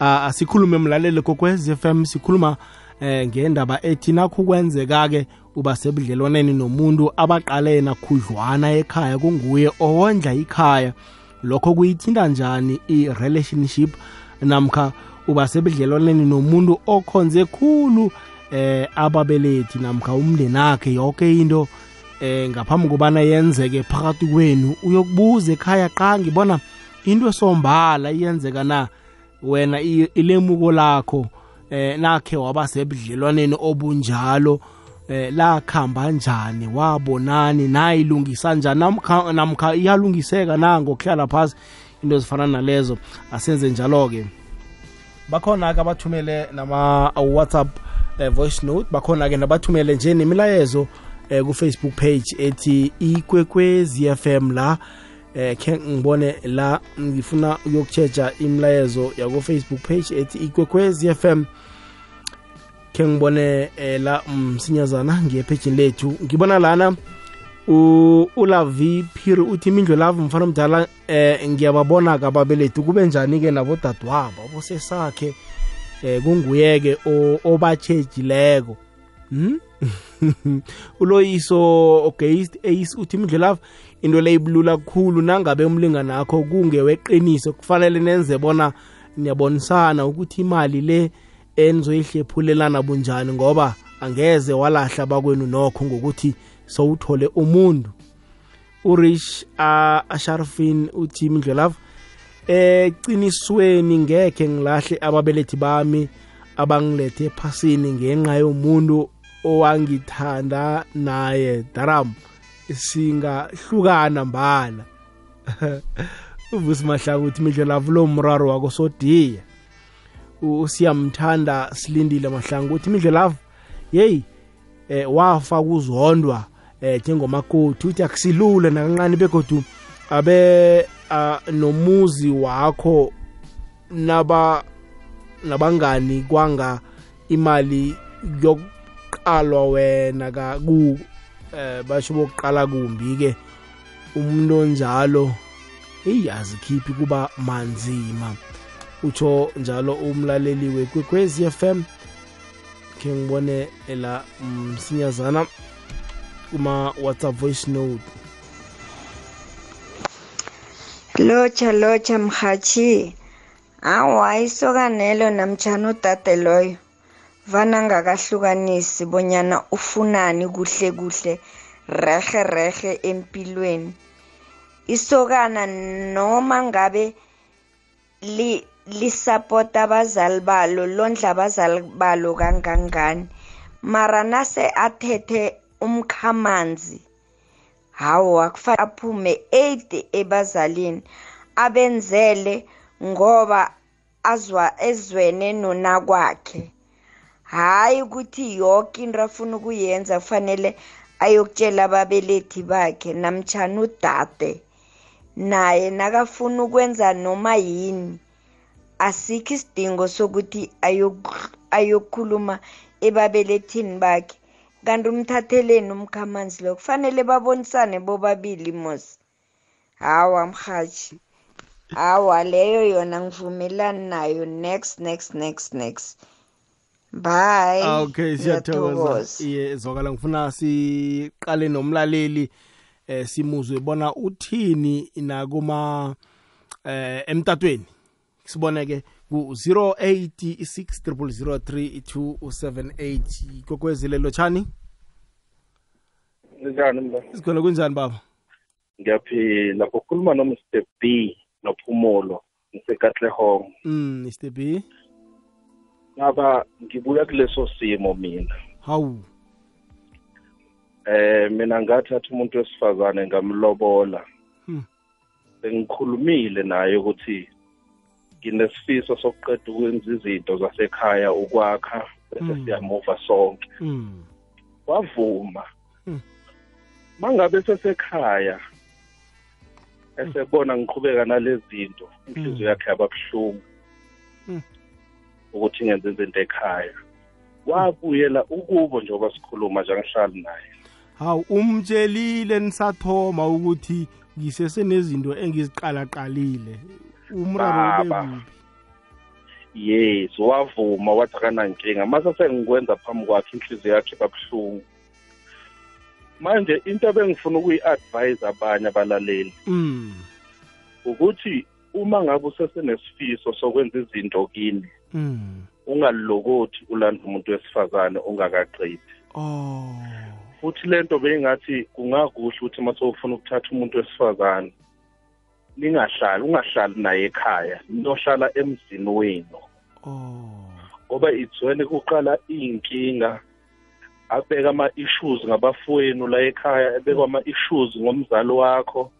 asikhulume mlaleli kokwez FM sikhuluma eh ngendaba ethi nakho kwenzeka ke uba sebudlelwaneni nomuntu abaqale yena khudlwana ekhaya kunguye owondla ikhaya. Lokho kuyithinta njani i-relationship? Namkha uba sebudlelwaneni nomuntu okhonze khulu eh ababelethi namkha umndeni akhe yonke into eh ngaphambi kobana yenzeke phakathi kwenu uyokubuza ekhaya qa ngibona into esombala iyenzeka na? Wena ilemuko lakho eh nakhe waba sebudlelwaneni obunjalo eh lakhamba njani wabonani nayilungisa njani? Namkha namkha iyalungiseka nango ngokuhlala phasi? Into ezifana nalezo asenze njalo ke bakhona ke abathumele nama WhatsApp eh, voice note. Bakhona ke nabathumele nje nemilayezo eh, ku Facebook page ethi ikwekwezi FM la eh khe ngibone la ngifuna ukuyokutshetsha imlayezo yako Facebook page ethi ikwekwezi FM khe ngibone eh, la msinyazana ngiyepage lethu. Ngibona lana ulavi phiri uthi imindlu lavu mfana omdala eh ngiyababona kababelethi. Kube njani ke nabo dadwabo abosesakhe eh kunguye-ke obatshejileko hmm? uloyiso ogeist ace uthi imindlu into leyibulula kakhulu nangabe umlingani akho kungeweqiniso kufanele nenze bona niyabonisana ukuthi imali le enizoyihlephulelana bunjani ngoba angeze walahla bakwenu nokho ngokuthi sowuthole umuntu. Urish asharfin uthi mindlelavu eqinisweni ngekhe ngilahle ababelethi bami abangilethe ephasini ngenxa yomuntu owangithanda naye daram singahlukana mbala. Uvusi mahlaka uthi midlelavu lo mraro wako sodiya usiyamthanda silindile mahlanga uthi midlelavu yeyi eh, wafa kuzondwa eh njengomakoti. Uthi akusilule nakancane begodu abe uh, nomuzi wakho naba nabangani kwanga imali yokuqalwa wena ka ku eh basho bokuqala kumbi ke umuntu onjalo iyazi khiphi kuba manzima. Utsho njalo umlaleli wekwekwezi FM ke ngibone la msinyazana kuma WhatsApp voice note. Lotsha lotsha mhathi. Awa isokanelo namtshana udade loyo. Vana ngakahlukanisi bonyana ufunani kuhle kuhle rehe rehe empilweni. Isokana noma ngabe li lisapota abazali balo londla abazali balo kangangani mara nase athethe umkhamanzi hawo akufanele aphume 8 ebazalini abenzele ngoba ezwene nona kwakhe hayi ukuthi yonke into afuna ukuyenza kufanele ayokutshela ababelethi bakhe. Namtshana udade naye nakafuna ukwenza noma yini asikho isidingo sokuthi ayokhuluma ebabelethini bakhe. Kanti umthatheleni umkhamanzi lo kufanele babonisane bobabili mos. Hawa mhathi hawa leyo yona ngivumelani nayo. Next next next next. Bye. Okay siyathokoza. iye zwakala ngifuna siqale nomlaleli eh simuzwe bona uthini nakuma eh emtatweni. Sibone ke ku-086 kokwezile lotshani? Njani mba sikhona kunjani baba? Ngiyaphila. Ukhuluma nomr b nophumulo ngisekatlehong mm mr b? Ngaba ngibuya kuleso simo mina. Hawu. Eh mina ngathatha umuntu wesifazane ngamlobola. Hmm. sengikhulumile naye ukuthi nginesifiso sokuqeda ukwenza izinto zasekhaya ukwakha bese Mm. siyamuva sonke. Mm wavuma. Mangabe sesekhaya esebona ngiqhubeka nalezi zinto inhliziyo yakhe yababuhlungu. Ukuthi ngenze izinto ekhaya. Wabuyela ukubo njengoba sikhuluma nje angihlali naye. Hawu umtshelile nisathoma ukuthi ngisesenezinto engiziqalaqalile. Umraro ube Baba. kuphi yes wavuma wathi akanankinga. Mase sengikwenza phambi kwakhe inhliziyo yakhe babuhlungu manje into ebengifuna ukuyi-advise abanye abalaleli mm. ukuthi uma ngabe usesenesifiso sokwenza izinto kini mm ungalokothi ulanda umuntu wesifazane ungakaqedi oh. Futhi lento beyingathi kungakuhle ukuthi uma sowufuna ukuthatha umuntu wesifazane ningahlali ungahlali naye ekhaya niyohlala emzini wenu. Oh. Ngoba ithwele kuqala iy'nkinga abeka ama-issues ngabafowenu la ekhaya ebekwa ama-issues ngomzali wakho.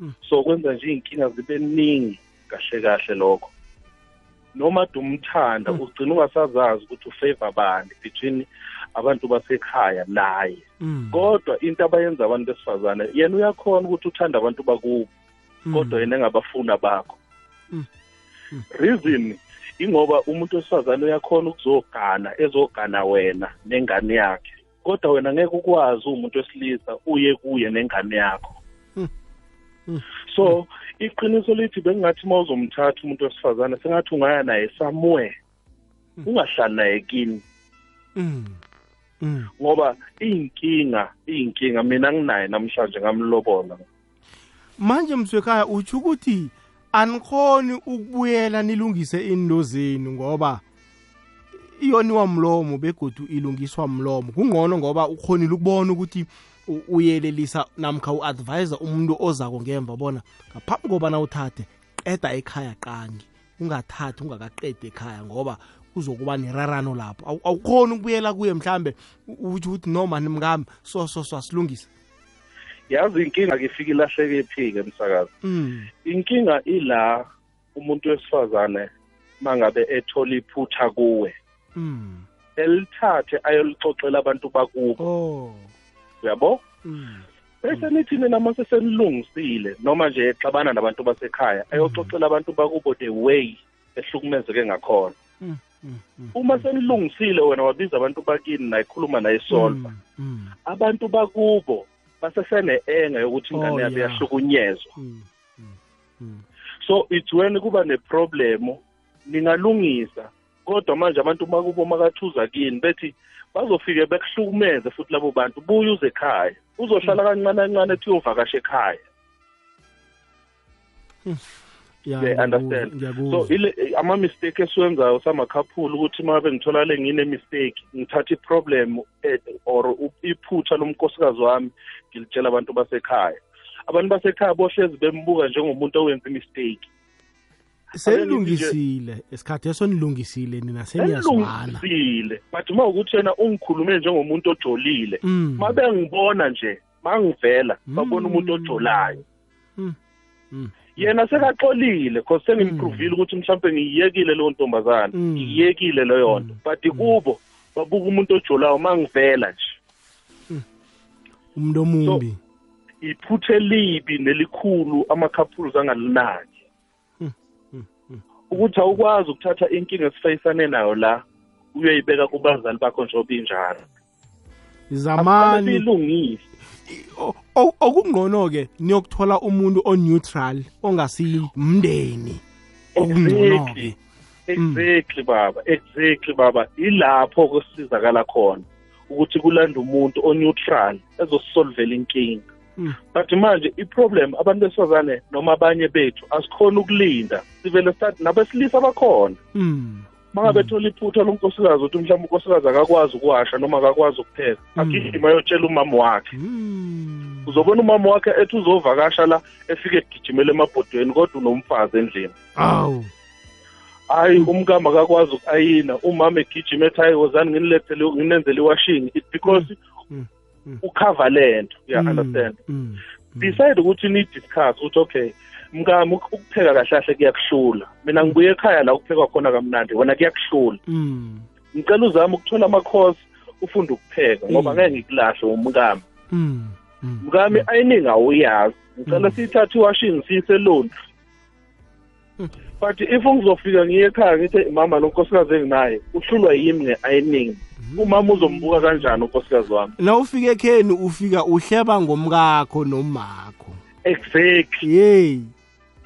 Mm. so kwenza nje iy'nkinga zibe ningi kahle kahle lokho. Noma dumthanda ugcina ungasazazi ukuthi ufavor bani between abantu basekhaya naye mm kodwa into abayenza abantu besifazane yena uyakhona ukuthi uthande abantu bakubo mm. kodwa yena engabafuna bakho Mm. Mm. reason ingoba umuntu wesifazane uyakhona ukuzogana ezogana wena nengane yakhe kodwa wena ngeke ukwazi umuntu wesilisa uye kuye nengane yakho Mm. Mm. So iqiniso lithi bengingathi uma uzomthatha umuntu wesifazane sengathi ungaya naye somewhere Mm. ungahlali naye kini. Mm. Mm. Ngoba iy'nkinga iy'nkinga mina nginaye namhlanje ngamlobola. Manje mswekhaya utsho ukuthi anikhoni ukubuyela nilungise into zenu ngoba iyoniwa mlomo begodu ilungiswa mlomo. Kungcono ngoba ukhonile ukubona ukuthi uyelelisa namkha u-advisa umuntu ozako ngemva bona ngaphambi kobana uthathe qeda ekhaya qangi ungathathi ungakaqedi ekhaya ngoba kuzokuba nerarano lapho. Awu- awukhoni ukubuyela kuye mhlambe u- utsho ukuthi no mani mngami so so so asilungise. Yazi inkinga ke ifika ilahleke phi-ke msakazi mm. inkinga ila umuntu wesifazane mangabe ethola iphutha kuwe. Mm. elithathe ayolixoxela abantu bakubo. Uyabo Mm. bese nithi nina mase senilungisile noma nje exabana nabantu basekhaya ayoxoxela abantu bakubo the way ehlukumezeke ngakhona Mm. Mm. Mm. uma senilungisile wena wabiza abantu bakini nayikhuluma nayisolva Mm. abantu bakubo basesene-enga yokuthi ingane Oh, yabo iyahlukunyezwa Mm. Mm. Mm. so it's when kuba neproblemu ningalungisa kodwa manje abantu bakubo makathuza kini bethi bazofike bekuhlukumeze futhi labo bantu buye uze ekhaya uzohlala kancane kancane ethi uyovakasha ekhaya Yeah, Yeah, ngiyakuzwa, understand. ngiyakuzwa. so ile ama-mistake esiwenzayo samakhaphula ukuthi uma ngabe ngitholakale ngine-mistake ngithathe i-problem eh, or u- iphutha lomnkosikazi wami ngilitshela abantu basekhaya abantu basekhaya bohlezi bembuka njengomuntu owenza imistake senilungisile esikhathi eso nilungisile nina seniyazwana elungisile but uma ukuthi yena ungikhulume njengomuntu ojolile Mm. ma bengibona nje mangivela babona umuntu Mm. ojolayo Mm. Mm. yena sekaxolile cause sengimpruvile ukuthi mhlawumbe ngiyiyekile leyo ntombazane Mm. ngiyiyekile leyo nto but kubo babuka umuntu ojolayo mangivela nje umuntu omumbi iphuthe libi nelikhulu ama-couples angalinaki Mm. Mm. Mm. Ukuthi awukwazi ukuthatha inkinga esifayisane nayo la uyoyibeka kubazali bakho njengoba injalo zamani siyilungise o- o- okungcono-ke niyokuthola umuntu o-neutral ongasimndeni okungcono-ke. Exactly. Exactly baba. Exactly baba. Ilapho kusizakala khona ukuthi kulanda umuntu o-neutral ezosisolvela inkinga. Mm. But manje i-problem abantu besifazane noma abanye bethu asikhona ukulinda sivele start nabesilisa bakhona Mm. mangabe ethola iphutha lonkosikazi ukuthi mhlawumbe unkosikazi akakwazi ukuwasha noma akakwazi ukupheka Mm. agijima ayotshela umama wakhe Mm. uzobona umama wakhe ethi uzovakasha la efike egijimela emabhodweni kodwa unomfazi endlini awu hayi umkami akakwazi uku-ayina umama egijima ethi hayi wozani nginilethele nginenzele iwashing it's because Mm. Mm. Ukhava le nto Mm. understand Mm. Mm. decide ukuthi ni-discuss ukuthi okay mkami uk- ukupheka kahle kahle kuyakuhlula mina ngibuye ekhaya la ukuphekwa khona kamnandi wena kuyakuhlula Mm. ngicela uzame ukuthola ama-course ufunde ukupheka ngoba Mm. ngeke ngikulahle umkami Mm. Mm. mkami ayiningi awuyazi ngicela Mm. siyithathe iwashing siyise laundry Mm. but if ngizofika ngiye ekhaya ngithi mama lo nkosikazi enginaye uhlulwa yimi nge-ayiningi umama uzombuka kanjani unkosikazi wami? Na ufika ekheni ufika uhleba ngomkakho nomakho. Exactly. Yeyi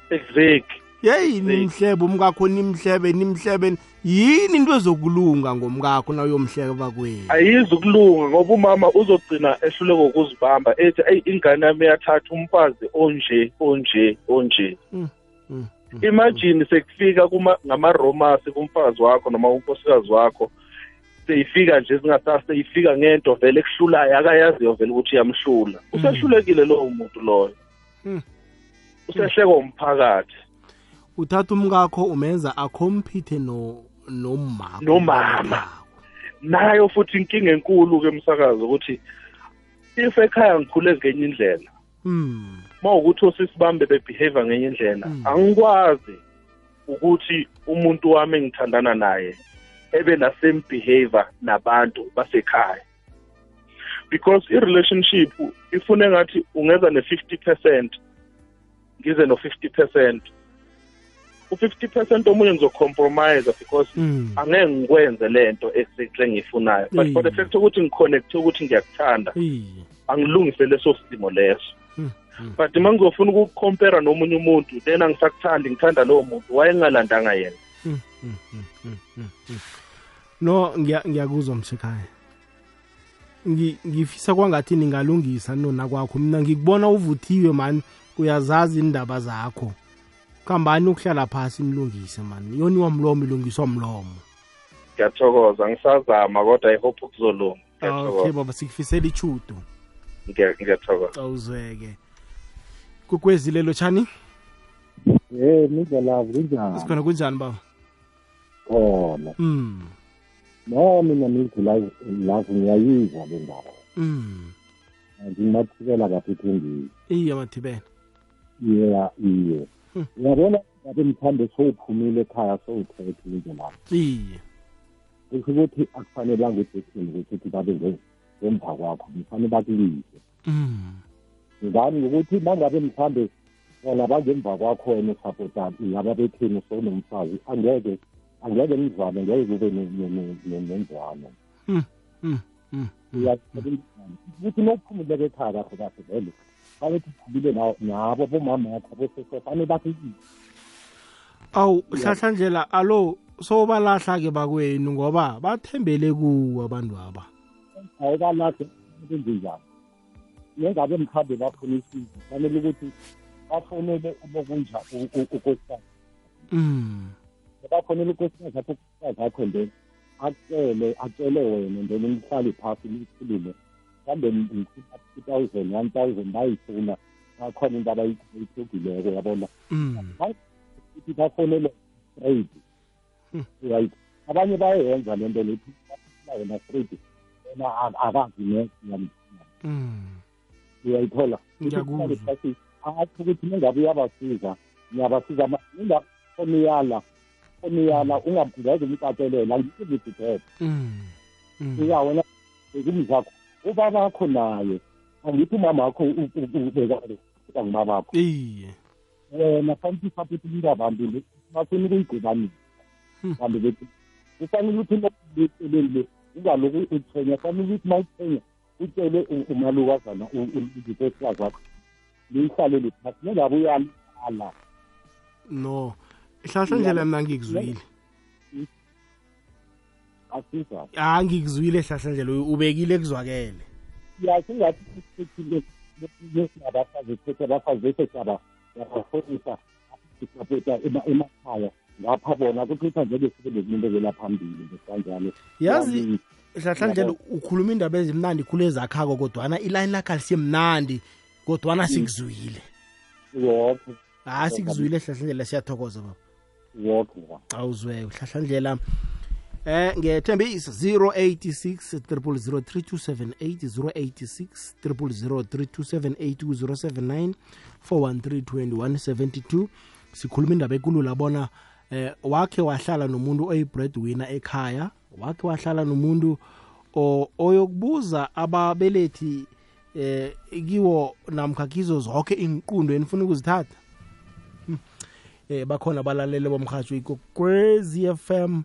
exactly. Yeyi nimhlebe umkakho nimhlebe nimhlebe. Yini into ezokulunga ngomkakho na uyomhleka bakwenu ayizi ukulunga ngoba umama uzogcina ehluleka ukuzibamba ethi eyi ingane yami iyathatha umfazi onje onje onje. Mm, mm, imagine sekufika kuma ngamaromasi kumfazi wakho noma unkosikazi wakho seyifika nje zingasasa seyifika ngento vele ekuhlulayo akayaziyo vele ukuthi iyamhlula usehlulekile lowo muntu loyo Mm. usehlekwa umphakathi uthatha umkakho umenza akhompithe no nomama Nomama. nayo futhi inkinga enkulu ke umsakazo ukuthi if ekhaya ngikhule ngenye indlela mm mawukuthi osisibambe bebehave ngenye indlela Mm. angikwazi ukuthi umuntu wami engithandana naye ebe na same behavior nabantu basekhaya. Because i-relationship ifune ngathi ungeza ne-50 percent ngize no-50 percent. U-50 percent omunye ngizocompromise because mm angeke ngikwenze lento exactly engiyifunayo but for the Mm. fact ukuthi ngiconnecte ukuthi ngiyakuthanda iye angilungise leso simo leso. Mm, mm. but uma ngizofuna ukukucompare nomunye umuntu then angisakuthandi ngithanda lowo muntu wayengalandanga yena. No ngiyakuzwa mshekhaya Ngi- ngifisa kwangathi ningalungisa nona kwakho mina ngikubona uvuthiwe mani uyazazi indaba zakho. Kambani ukuhlala phasi nilungise mani yoniwa mlomo ilungiswa mlomo. Ngiyathokoza ngisazama kodwa i hope kuzolunga okay baba sikufisela ichudo Ngiya- ngiyathokoza. Awuzweke lelo shani Eh nidlalavu kunjani? sikhona kunjani baba? Khona. mm No mina live ngiyayizwa le ndaba. mm Ngimathikela kaphethembili. iye mathibela Yeah, iye. Hmm. Uyabona ngabe mthande sowuphumile ekhaya sowuthethe indlela. iye Kusho ukuthi akufanelanga ukuthi ukuthi babe ngemva kwakho, kufanele bakulise. mm Ngani ngokuthi mangabe mthambe bona bangemva kwakho wena usapotani ngaba bethini sowunomfazi angeke angeke nizwane ngeke kube ne- ne- ne- ne- nenzwano. ukuthi nokuphumuleke ekhaya kahle kahle vele fanele uphumile nabo bomama yakho bosese fanele bakulise awu hlahlandlela alo sobalahla ke bakwenu ngoba bathembele kuwo abantu aba. Awukalahle kwenze njani? Nengabe mkhambe bafuna isizo fanele ukuthi bafonele abokunja ukosikazi mm bafonele ukosikazi apho ukosikazi akho then acele acele wena then nihlale phasi nikhulume mhlawumbe two thousand one thousand bayifuna. Bakhona into abayihlogileko yabona? Mm. Ukuthi bafonele straight. Hmm. right. Abanye bayenza le nto lethi wena straight. Wena ak- akazi ne mm. Uyayithola? Ngiyakuzwa. athi ukuthi ningabe uyabasiza niyabasiza ningafoniyala foniyala ungangeze umcacelela mm mm iya wena kumzakho ubabakho naye angithi umama wakho ubekale ngumabakho iye wena fanele usaphothi into abantu bafuna ukuyigqibanisa Hmm. kanti bethi kufanele ukuthi leceleli ungaloku uthenya fanele ukuthi ma uthenya utshele umalukazana izitesikazi wakho liyihlalele phasi nengabe uyalala no hlahlandlela mina ngikuzwile asiza. Ah ngikuzwile hlahlandlela ubekile kuzwakele. Yasingathi abafazi ethethe abafazi bese siyaba yabafonisa sisapota emakhaya. Ngapha bona kuthutha njeke sibe nekunqubekela phambili ngesanjalo yazi hlahlandlela ukhuluma indaba ezimnandi khulu ezakhako kodwana ilayini lakho alisemnandi kodwana sikuzwile. Woke. Ah sikuzwile hlahlandlela siyathokoza baba. Woke awuzwe uhlahlandlela eh ngethembisa 086 0003278 086 0003278 4132172 sikhuluma indaba ekulula bona eh wakhe wahlala nomuntu oyi-breadwinner ekhaya. Wakhe wahlala nomuntu oyokubuza ababelethi eh kiwo namkhakizo zonke inqundo enifuna ukuzithatha. Eh bakhona balalele bomhatsho ikokwezi FM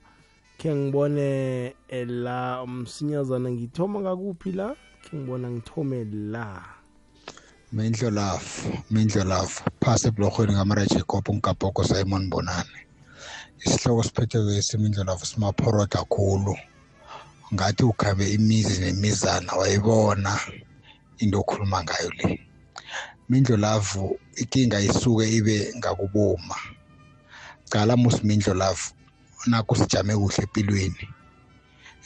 ke ngibone eh, la umsinyazana ngithoma ngakuphi la? Ke ngibona ngithome la. Mindlo lafu mindlo lafu phasi eblorhweni ngamara jacob ngikapoko simon bonane. Isihloko siphethwe esimindlelavu simaphoro kakhulu ngathi ukhambe imizi nemizana wayibona into okhuluma ngayo le. Mindlolavu inkinga isuke ibe ngakuboma. Cala musi mindlolavu nakho sijame kuhle empilweni.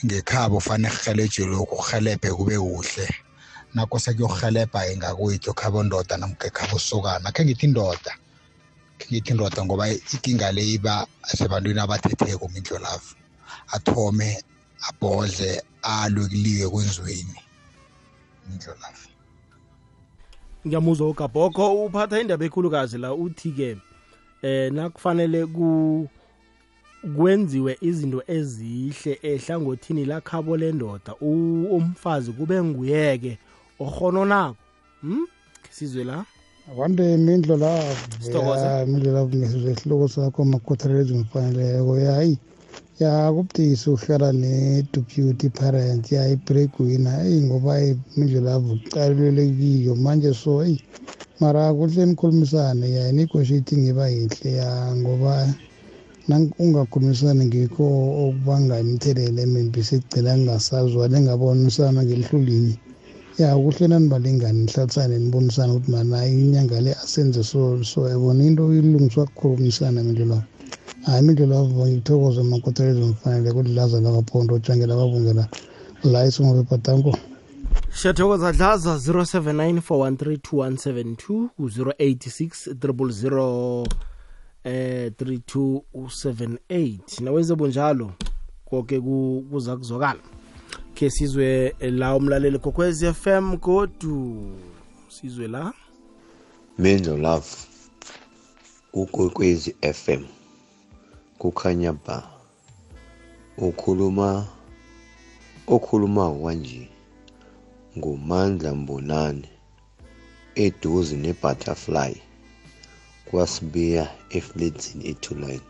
Ngekhabo fanele kuhelejwe lokhu kuhelebhe kube kuhle. Nakho sekuyokuhelebha-ke ngakwethu khabo ndoda namgekhabo sokana. Khe ngithi indoda khe ngithi indoda ngoba inkinga le iba sebantwini abathetheko mindlolavu athome abhodle alwe kuliwe kwenziweni mindlolavu ngiyamuzwa ugabhokho uphatha indaba ekhulukazi la uthi-ke eh nakufanele ku kwenziwe izinto ezihle ehlangothini lakhabo lendoda. Umfazi kube nguyeke ohononako hm? Sizwe la? Wande mindlo la Sithokoze. ya mindlo la ngisizwe isihloko sakho makhuthalelo ngifaneleko yayi ya kubudisi ukuhlala ne-deputy parent ya i-breadwinner eyi ngoba imindlo lavo kuqalelele kiyo manje so eyi mara kuhle nikhulumisane. Ya i-negotiating iba yihle ya ngoba nang- ungakhulumisani ngikho okubanga imithelela emimbi sigcina kungasazwani engabonisana ngelihlo linye. Ya kuhle nanibalingani nihlalisane nibonisane ukuthi mana inyanga le asenze so so yabona? Into ilungiswa kukhulumisana mindlela hayi imindlela avo ngithokoze makotelelo mfanele ukuthi laza lakaphondo ojangela babungela la isingobebhatanko siyathokoza dlaza 0794132172 ku-086 000 eh 3278 nawenze bunjalo koke ku- kuza kuzwakala. Khe sizwe la umlaleli kokwez FM godu. Sizwe la. Menzo Love ukwekwezi FM kukhanya ba. Ukhuluma okhuluma kanje ngumandla mbonani eduze nebutterfly kwasibiya efledzini ethulaini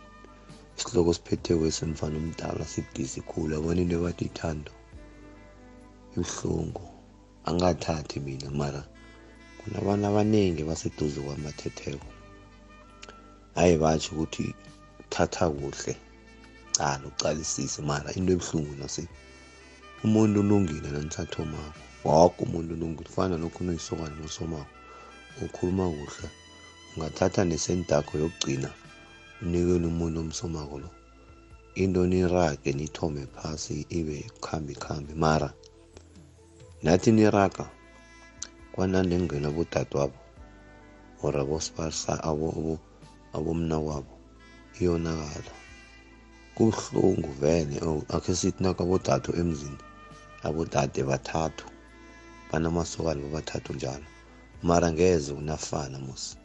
isihloko siphethe kwesemfana omdala sidisi khulu abona into bathi ithando. Ibuhlungu angathathi mina mara kunabantu abaningi baseduze kwamathetheko. Hayi batsho ukuthi thatha kuhle. Cala ucalisise mara into ebuhlungu nase. Umuntu ulungile nanithathomako woke umuntu ulungile fana lokhu unoyisokana nosomako ukhuluma kuhle. Ungathatha nesentakho yokugcina unikele umuntu omsomako lo. Into nirage nithome phasi ibe khambi khambi mara nathi niraga kwananengena abodadewabo or abosibasa abomna wabo iyonakala kubuhlungu vele oh, akhe sithi nakabodade emzini abodade bathathu banamasokana babathathu njalo. Mara ngeze unafana musi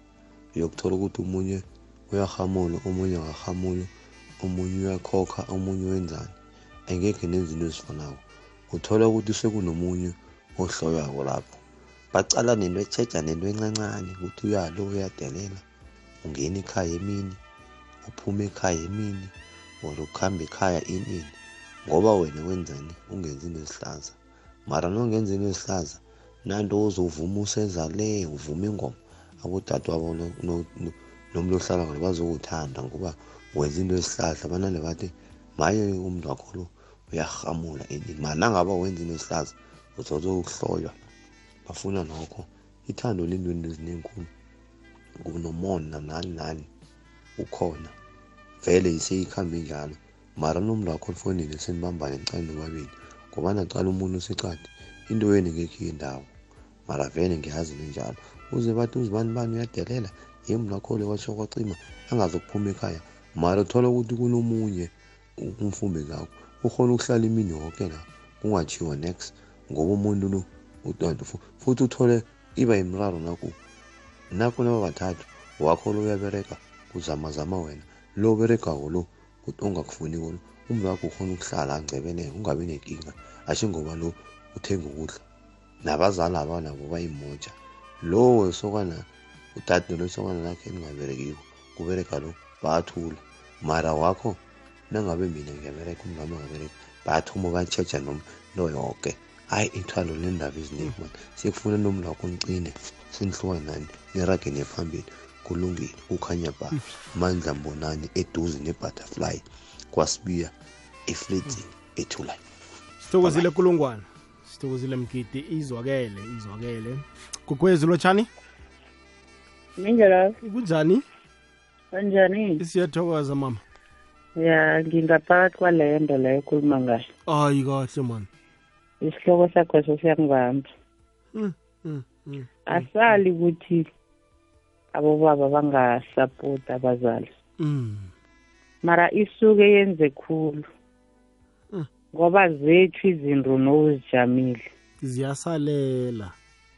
uyokuthola ukuthi omunye uyahamula omunye akahamuli omunye uyakhokha omunye wenzani angekhe nezinto ezifanako uthola ukuthi sekunomunye ohloyako lapho. Bacala nento etsheja nento encancane ukuthi uyalo uyadelela ungena ekhaya emini uphume ekhaya emini or ukuhamba ekhaya inini ngoba wena wenzani? Ungenzi into ezihlaza mara nongenza into ezihlaza nanto uzovuma usezale uvuma ingoma abodadewabo nomntu ohlala khona bazokuthanda ngoba wenza into ezihlahla banale bathi maye umntu wakho lo uyarhamula endini mara nangaba wenza into ezihlaza uzozokuhloywa bafuna nokho. Ithando lentweni ezinenkulu kunomona nani nani ukhona. Vele iseyikhambe njalo. Mara nomntu wakho lifonini senibambane nicale nobabili ngoba nacala umuntu usecade into yeni ngekho indawo. Mara vele ngiyazi nenjalo. Uze bathi uzibani bani uyadelela ye mntu wakho le watsho kwacima angazokuphuma ekhaya. Mara uthola ukuthi kunomunye umfumbi zakho ukhona ukuhlala imini yoke la kungatshiwo next ngoba umuntu lo utanto futhi uthole iba yimraro naku nakho naba bathathu wakho lo uyabereka kuzamazama wena. Lo beregako lo ongakufuniko lo umntu wakho ukhona ukuhlala angcebeleke ungabi nenkinga. Asho ngoba lo uthenga ukudla. Nabazali aba nabo bayimoja lo wesokana udade lo isokana lakhe elingaberekiko kubereka lo bayathula mara wakho nangabe mina ngiyabereka umngami angabereka bayathuma batshetsha nomnto yoke. Hayi ithwalo lendaba eziningi mani sekufuna nomntu wakho nicine senihlukana nani niragene phambili kulungile kukhanya ba mandla mbonani eduze nebutterfly kwasibiya efledzini ethulayo sithokozile kulungwana. Sithokozile mgidi. Izwakele izwakele. Gugwezi lotshani Minjalo, kunjani kanjani? siyathokoza mama. Ya, ngingaphakathi kwaleyo nto leyo ekhuluma ngayo. hayi kahle mani Isihloko sakho sesiyangibamba. Mm, mm, mm. Asali ukuthi abobaba bangasapoti abazali. Mm. Mara isuke yenze khulu. Mm. Ngoba zethu izinto nozijamile. ziyasalela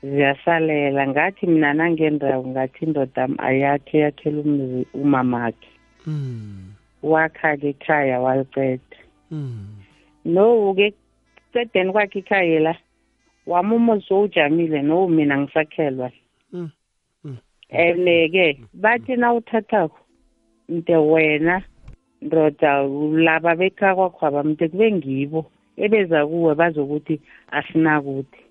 Ziyasalela ngathi mina nangendawo ngathi indoda yami ayakhe yakhela umuzi umamakhe. Mm, Wakha-ke ekhaya waliceda. mm, no-ke cedeni kwakhe ikhaya la wami umuzi sowujamile no mina ngisakhelwa Mm, mm. and-ke bathi na uthathako mde wena ndoda laba bekha kwakhwaba mde kube ngibo ebeza kuwe bazokuthi asinakuthi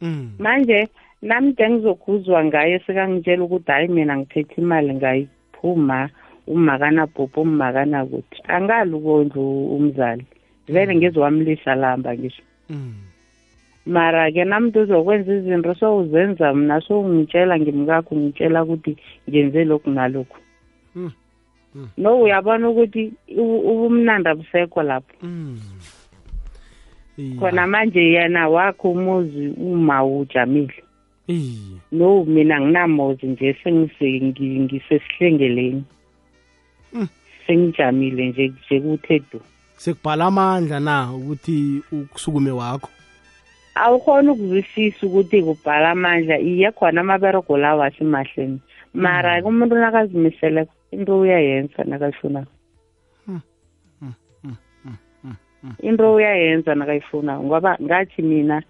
mm. manje namde ngizokuzwa ngaye sekangitshela ukuthi hayi mina ngithethe imali ngayiphuma umakanabhubhu ummakanakuthi angalukondlu umzali vele ngizowamlisa lamba ngisho Mm. Mara-ke namntu uzokwenza izinto sowuzenza mna sowungitshela ngimkakho ngitshela ukuthi ngenze lokhu nalokhu Mm. Mm. no uyabona ukuthi ubu- ubumnandi abusekho lapho Mm. Iya. khona manje yena wakho umuzi uma ujamile no mina nginamozi nje sengise- ngi- ngisesihlengeleni Mm. sengijamile nje nje kuthe du sekubhala amandla na ukuthi ukusukume wakho awukhona ukuzwisisa ukuthi kubhala amandla iye khona amaberego lawo asimahleni mara umuntu nakazimiseleko into uyayenza nakayifunako Mm, mm, mm, mm, mm, mm. into uyayenza nakayifunako ngoba ngathi mina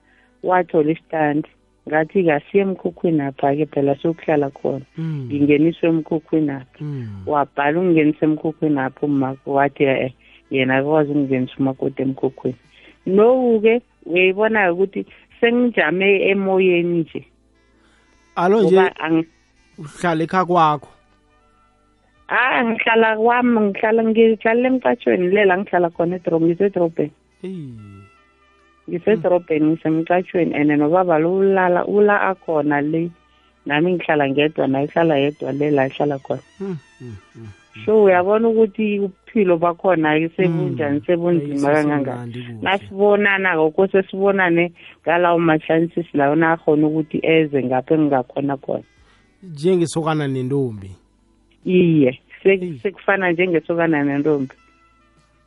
wathola isitandi ngathi kasiye emkhukhwini apha-ke phela sokuhlala khona. Mm, ngingeniswe emkhukhwini apha. Mm. wabhala ukungenisa emkhukhwini apho umako wathi e yena akakwazi ukungenisa umakoti emkhukhwini. Nowu-ke uyayibona-ke ukuthi sengijame emoyeni nje. Alo nje uhlala ekha kwakho. Ah ngihlala kwami ngihlala ngihlalela emcatshweni lela ngihlala khona edro ngisedrobheni. Ngisedrobheni ngisemcatshweni and nobaba lo ulala ula akhona le. Nami ngihlala ngedwa naye ihlala yedwa le la ihlala khona. Mm, mm, mm. So uyabona ukuthi ubuphilo bakhona-ke sebunjani sebunzima kangangani? nasibonana-ke kose sibonane ngalawo ma-chances lawo nakhona ukuthi eze ngapha engingakhona khona. Njengesokana nentombi? Iye sekufana njengesokana nentombi.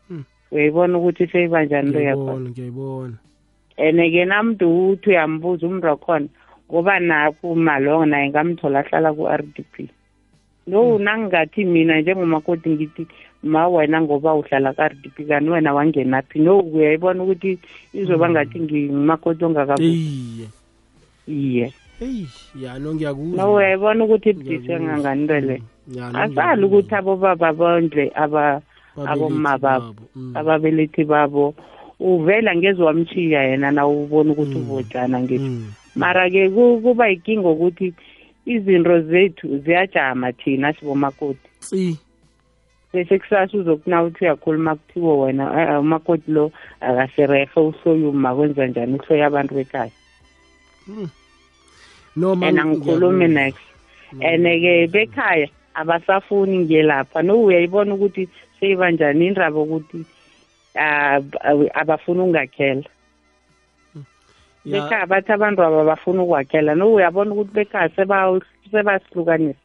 Mm. uyayibona ukuthi seyibanjani into yakhona? Ngiyayibona and-ke namntu uthi uyambuza umntu wakhona ngoba nakho malongo naye ngamthola ahlala ku-r d p. no nangingathi mina njengomakoti ngithi ma wena ngoba uhlala ku-r d p kanti wena wangenaphi no uyayibona ukuthi izoba ngathi ngimakoti ongakabu iye iye. Eyi ya no ngiyakuzwa no uyayibona ukuthi ibudise Ngiyakuzwa. kangangani into le Mm, ya, no, asali ngiyakuzwa. ukuthi abobaba bondle aba Babelethi abomma babo. babo, mm. ababelethi babo. Uvela ngeze wamchiya yena na ubona ukuthi Mm. uvotshana ngithi. Mm, mara-ke ku- kuba yinkinga ukuthi izinto zethu ziyajama thina sibomakoti tsi bese kusasa uzokuna uthi uyakhuluma kuthiwe wena "Eh, eh, umakoti lo akasirehe uhloye uma kwenza njani? Uhloye abantu bekhaya. Noma and angikhulumi ngiyakuzwa. next and-ke bekhaya abasafuni ngelapha no uyayibona ukuthi seyibanjani indaba ukuthi ah, ab- abafuna ukungakhela? Ya, bekhaya bathi abantu aba bafuna ukwakhela no uyabona ukuthi bekhaya seba- sebasihlukanisa.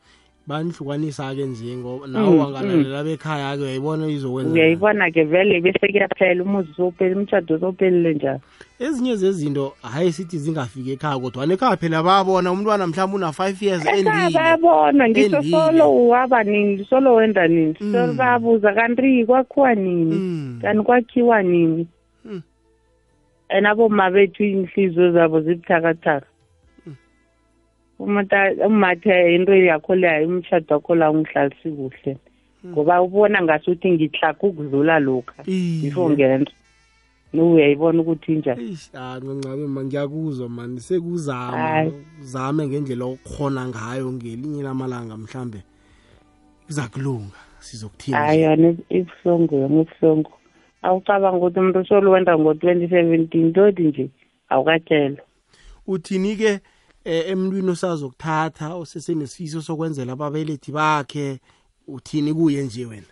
Banihlukanisa-ke nje ngoba nawe Mm, wangalalela bekhaya-ke uyayibona izokwenza uyayibona-ke vele bese kuyaphela umuzi sowuphela umshado sowuphelile njalo. Ezinye zezinto hayi sithi zingafiki ekhaya kodwa ekhaya phela bayabona umntwana mhlawumbe una-five years ekhaya endile. bayabona ngisho endile. solo waba nini solo wenda nini Mm. solo bayabuza kanti kwakhiwa nini? Mm. kanti kwakhiwa nini? Mm. And aboma bethu inhliziyo zabo zibuthakathaka. Umata umathe into yakho leyo umshado wakho la ungihlalisi kuhle. Ngoba ubona ngasuthi ngihlaga ukudlula lokha. Iye. before ngenza nowuyayibona ukuthi injani? Eish ah ncancame ma ngiyakuzwa mani sekuzama Hayi. uzame ngendlela okukhona ngayo ngelinye lamalanga mhlambe. Kuza kulunga sizokuthini hayi yona ibuhlungu yona ibuhlungu. Awucabanga ukuthi umuntu usoluwenda ngo-twenty seventeen toti nje awukatshelwa uthini-ke eh, emntwini osazokuthatha osesenesifiso sokwenzela ababelethi bakhe? Uthini kuye nje wena?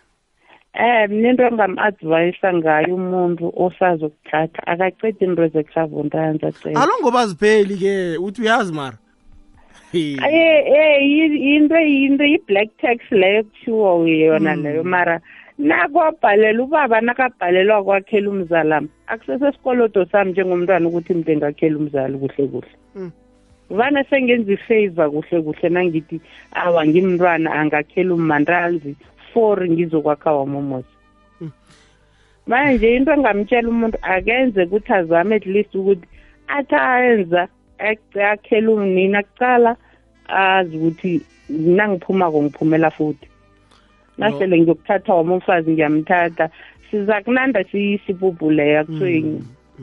Um mina into engam-advayisa ngayo umuntu osazokuthatha akacedi into zekusavuntanza cela alo ngoba zipheli-ke uthi uyazi mara? Hey. aye eh yi- into yinto i-black tax leyo kuthiwa yona leyo mara. Nakwabhalela ubaba nakabhalelwa kwakhela umzalami. Akusesesikolodo sami njengomntwana ukuthi mntu engakhela umzali kuhle kuhle. Mm. vane sengenza ifavor kuhle kuhle nangithi awa ngimntwana angakhela umantalzi for ngizokwakha wamomosi manje into engamtshela umuntu akenze ukuthi azame at least ukuthi athi ayenza akhele unina kucala azi ukuthi nangiphumako ngiphumela futhi. Nasele ngiyokuthatha wami umfazi ngiyamthatha. Siza kunanda siyisipuphu leyo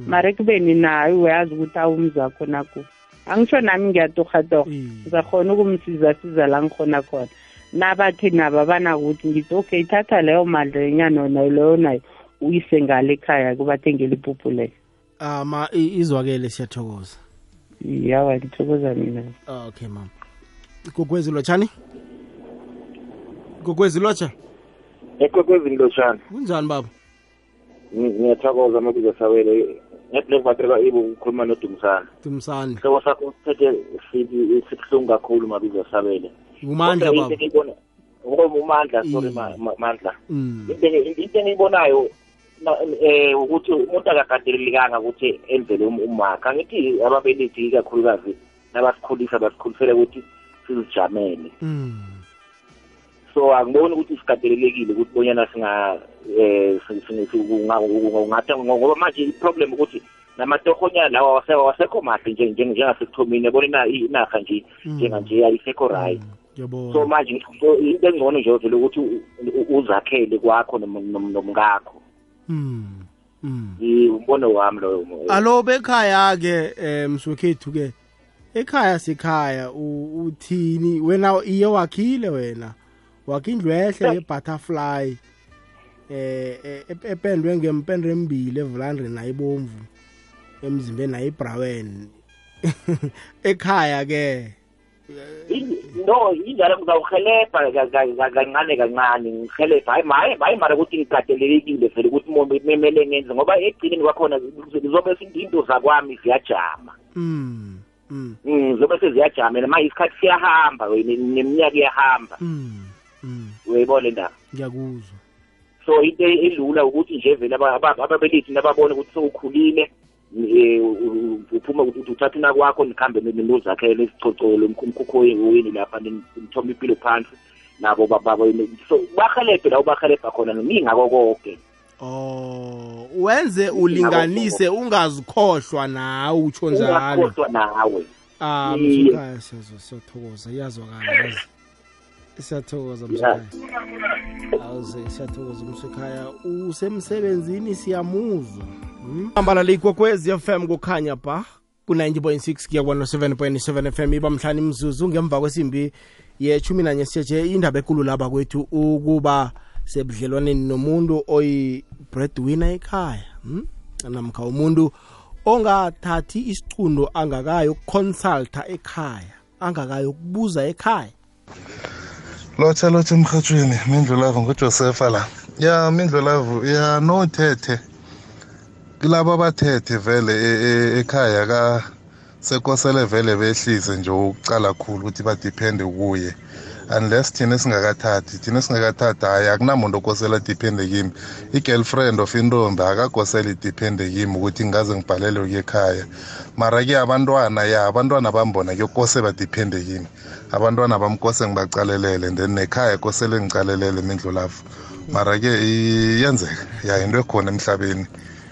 mare kubeni nayo uyazi ukuthi awumzakho nakho angisho nami ngiyatorhatorha Mm. ngizakhona ukumsiza siza la ngikhona khona. Nabathi nabo abanakuthi ngithi okay thatha leyo mali lenyana nayo leyo nayo uyise ngale ekhaya kubathengela ipuphu leyo ama izwakele siyathokoza. Yawa ngithokoza mina. Okay mama. Kukwezi lotshani gogwezi lotsha? Ekwekwezini lotshani kunjani baba? Ngiyathokoza amabizo sawele ngeblack batrela ibo ukhuluma nodumisana dumsani hlobo sakho sithethe sibuhlungu kakhulu mabizo sabele umandla baba. umandla sorry Mm. Ma- mandla. Mm. into engi- into engiyibonayo na- eh ukuthi umuntu akakatelelekanga ukuthi enzele um- umakhe angithi ababelethi ikakhulukazi nabasikhulisa basikhulisele ukuthi sizijamele. Mm. So angiboni ukuthi sikatelelekile ukuthi bonyana singa eh kungathe ngoba manje iproblem ukuthi namatohonyana lawa awasekho mahle nje- nje- njengasekuthomini yabona ina- inarha nje Mm. njenganje ayisekho right. Ngiyabona so manje into engcono nje vele ukuthi uzakhele kwakho nom- nom- nomkakho Mm. Mm. Umbono wami loyo alo bekhaya-ke um mswekhethu-ke ekhaya sekhaya uthini? Wena iye wakhile wena? Wakhe indlu ehle ye-butterfly eh eh, ep- ependwe ngempende embili evulandre nayibomvu emzimbeni nayibrown ekhaya-ke I- no injalo ngizawuhelebha ka- ka- ka- kancane kancane ngihelebha hayi hayi hayi mara ukuthi ngikatelelekile vele ukuthi mo- memele ngenze ngoba egcineni kwakhona zizobe into zakwami ziyajama mm. Mm. Mm, zobe seziyajama manje isikhathi siyahamba we, ne- neminyaka iyahamba Mm. Mm. uyayibona le ndaba? Ngiyakuzwa. So into elula ukuthi nje vele aba- aba- ababelethi nababona ukuthi sewukhulile um uphuma ukuthi uthatha una kwakho nikhambe nozakhele isicocolo umkhukhoweni lapha nithoma impilo phansi nabo bababo so bahelebhe la ubahelebha khona ningako konke oh wenze ulinganise ungazikhohlwa nawe utsho njalo. Ungakhohlwa nawe. Ah Iye. msekhaya siyazwa siyathokoza iyazwakala yazi. Siyathokoza awuze siyathokoza umsekhaya usemsebenzini siyamuzwa Hmm? hamba likokwezi FM kukhanya ba ku-90.6 kuya kwa-7.7 FM iba mhlani mzuzu ngemva kwesimbi yechumi nanye sitshetshe indaba ekulu laba kwethu ukuba sebudlelwaneni nomuntu oyi-breadwinner ekhaya hmm? namkha umuntu ongathathi isicundo angakayo ukuconsulta ekhaya angakayo ukubuza ekhaya lotsha lotsha emrhatshweni mindlulavu ngujosefa la. Ya mindlulavu ya nothethe kulabo abathethe vele e- e- ekhaya ka sekosele vele behlise nje ukucala khulu ukuthi badiphende kuye. Unless thina singakathathi thina singakathathi hayi akunamuntu okosela adiphende kimi. I-girlfriend of intombi akakosela idiphende kimi ukuthi ngaze ngibhalelwe kuyekhaya. Mara-ke abantwana ya abantwana bambona kuyokose badiphende kimi. Abantwana bamkose ngibacalelele and then nekhaya kosele ngicalelele mindlulavu mara-ke iyenzeka ya into ekhona emhlabeni.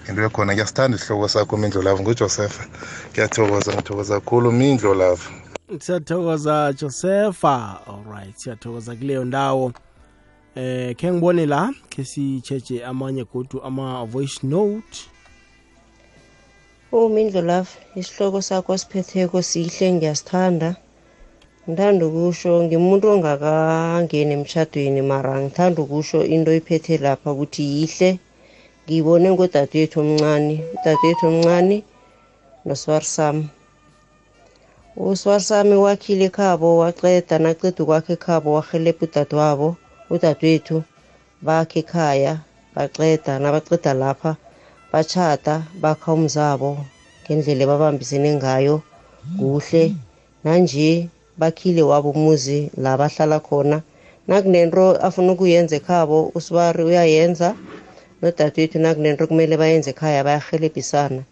Into ekhona ngiyasithanda isihloko sakho mindlolavu ngujosefa. Ngiyathokoza ngithokoza kakhulu mindlolavu siyathokoza josefa. Alright siyathokoza kuleyo ndawo. Eh khe ngibone la khe sitsheje amanye godu ama-voice note. Umindlo love isihloko sakho siphetheko sihle ngiyasithanda. Ngithanda ukusho ngimuntu ongakangeni emtjhadweni mara ngithanda ukusho into iphethe lapha ukuthi yihle. Ngibone ngodadewethu omncane, udadewethu omncane noswarisami. Uswarisami wakhile ekhabo waqeda naqeda ukwakha ekhabo warhelebha udadewabo, udadewethu bakha ekhaya baqeda nabaqeda lapha batjhada bakha umzabo ngendlela ebabambisene ngayo kuhle. Nanje bakhile wabo umuzi la bahlala khona. Nakunento afuna ukuyenza ekhabo uSibari uyayenza, nodadewethu nakunento ekumele bayenze ekhaya bayarhelebhisana.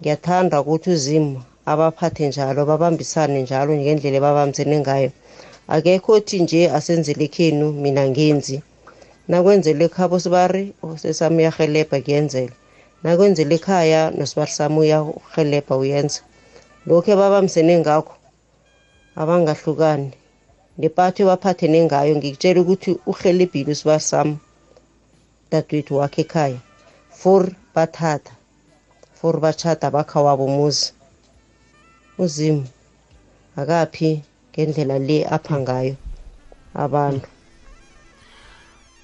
Ngiyathanda ukuthi uZimu abaphathe njalo, babambisane njalo ngendlela ebabambisene ngayo. Akekho othi nje asenzele ekhenu mina angenzi. Nakwenzelwe ekhabo uSibari usesami uyarhelebha kuyenzela. Nakwenzelwe ekhaya nosibari sami uyarhelebha uyenza. Lokhu ebabambisene ngakho abangahlukani. Nepatho ebaphathene ngayo ngikutjela ukuthi urhelebhile uSibari sami, udadewethu wakhe ekhaya for bathatha, for bachata bakha wabo muzi. uZimu. Akaphi ngendlela le apha ngayo abantu.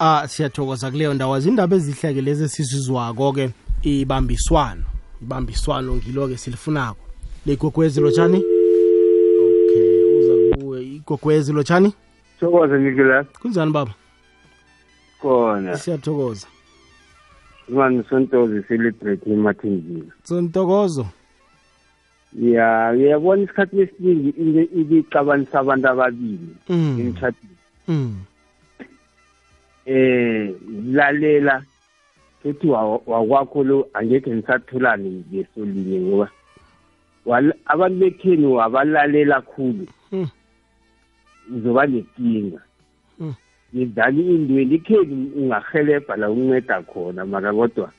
ah siyathokoza kuleyo ndawo. Izindaba ezihleke lezi esizizwako-ke ibambiswano. Ibambiswano ngilo-ke silifunako. Ligogwezi lotshani? Okay uza kuwe. Igogwezi lotshani? Thokoze ngikila kunjani baba khona siyathokoza imani sontozi celebrate emathenjini sontokozo ya ngiyabona isikhathi esiningi into ibixabanisa abantu ababili Mm. emtshadweni mm. eh lalela futhi wa- wakwakho lo angekhe nisatholane ngeso linye ngoba abantu bekheni wabalalela khulu Mm. uzoba nenkinga Mm. Ngidlala indweni ikheni ungahelebha la unceda khona mara kodwa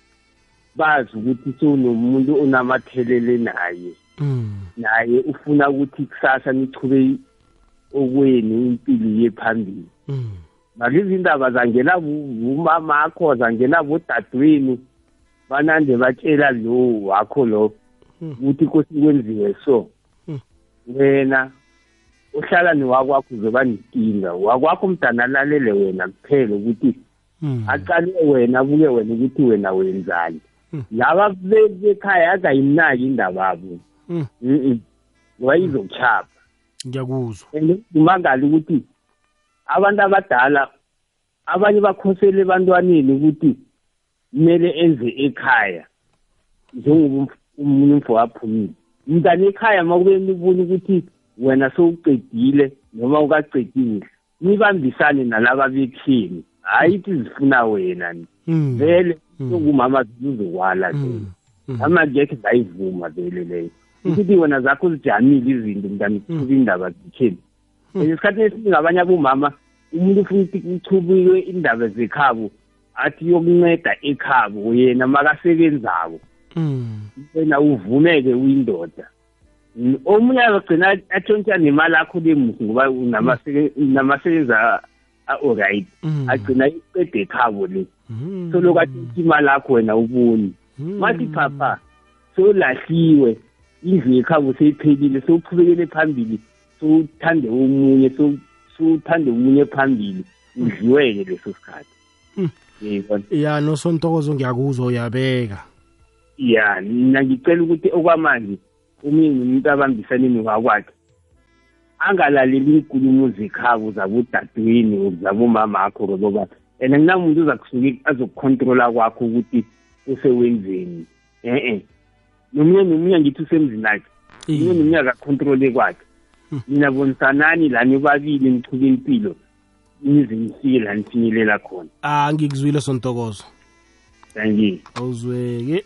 bazi ukuthi sewunomuntu onamathelele naye Mm. naye ufuna ukuthi kusasa nichube okwenu impilo iye phambili Mm. maka izindaba zangena umamakho zangena bodadewenu banande batshela lo wakho lo ukuthi kosi kwenziwe so Mm. wena uhlala newakwakho uzoba nenkinga wakwakho mdana alalele wena kuphela ukuthi Mm. aqale wena abuke wena ukuthi wena wenzani Mm. laba be- bekhaya azayimnaki indaba abo Mm. Mhm. ngoba izokuchapha ngiyakuzwa and umangali ukuthi abantu abadala abanye bakhosele ebantwaneni ukuthi kumele enze ekhaya njengoba umunye umfo waphumile mntana ekhaya uma kube nibona ukuthi wena sowuqedile noma ukaqedile nibambisane nalaba bekhini hhayi ithi zifuna wena ni. Mm. vele sokumama zizokwala Mm. zona Mm. amangekhe ngayivuma vele leyo. Ukuthi wena zakho zijamile izinto mntana kuchuba indaba zikheni esikhathini esiningi abanye abomama umuntu ufuna ukuthi kuchubiwe indaba zekhabo athi yokunceda ekhabo yena makasebenzako wena uvumeke uyindoda. Omunye agcina atshontsha nemali akho lemusi ngoba a- a-oright Mm. agcina iqeda ekhabo le. Mm. soloku atshontsha imali akho wena uboni Mm. mathi phapha solahliwe indlu yekhabo seyiphelile sowuqhubekele phambili sowuthande omunye sow- sowuthande omunye phambili udliweke leso sikhathi. Ya nosontokozo ngiyakuzwa uyabeka. Ya mina ngicela ukuthi okwamanje omunye nomuntu abambisaneni wakwakhe angalaleli iinkulumo zekhabo zabodadewini zabomama akho ngoba and nginamuntu uza kusuke azokukhontrola kwakho ukuthi usewenzeni. E-e. Nomunye nomunye ngithi usemzini akhe omunye nomunye akakhontrole kwakhe. Mina bonisanani la nibabili nichule impilo nize nifike la nifinyelela khona. Ah ngikuzwile sontokozo. Thank awuzweke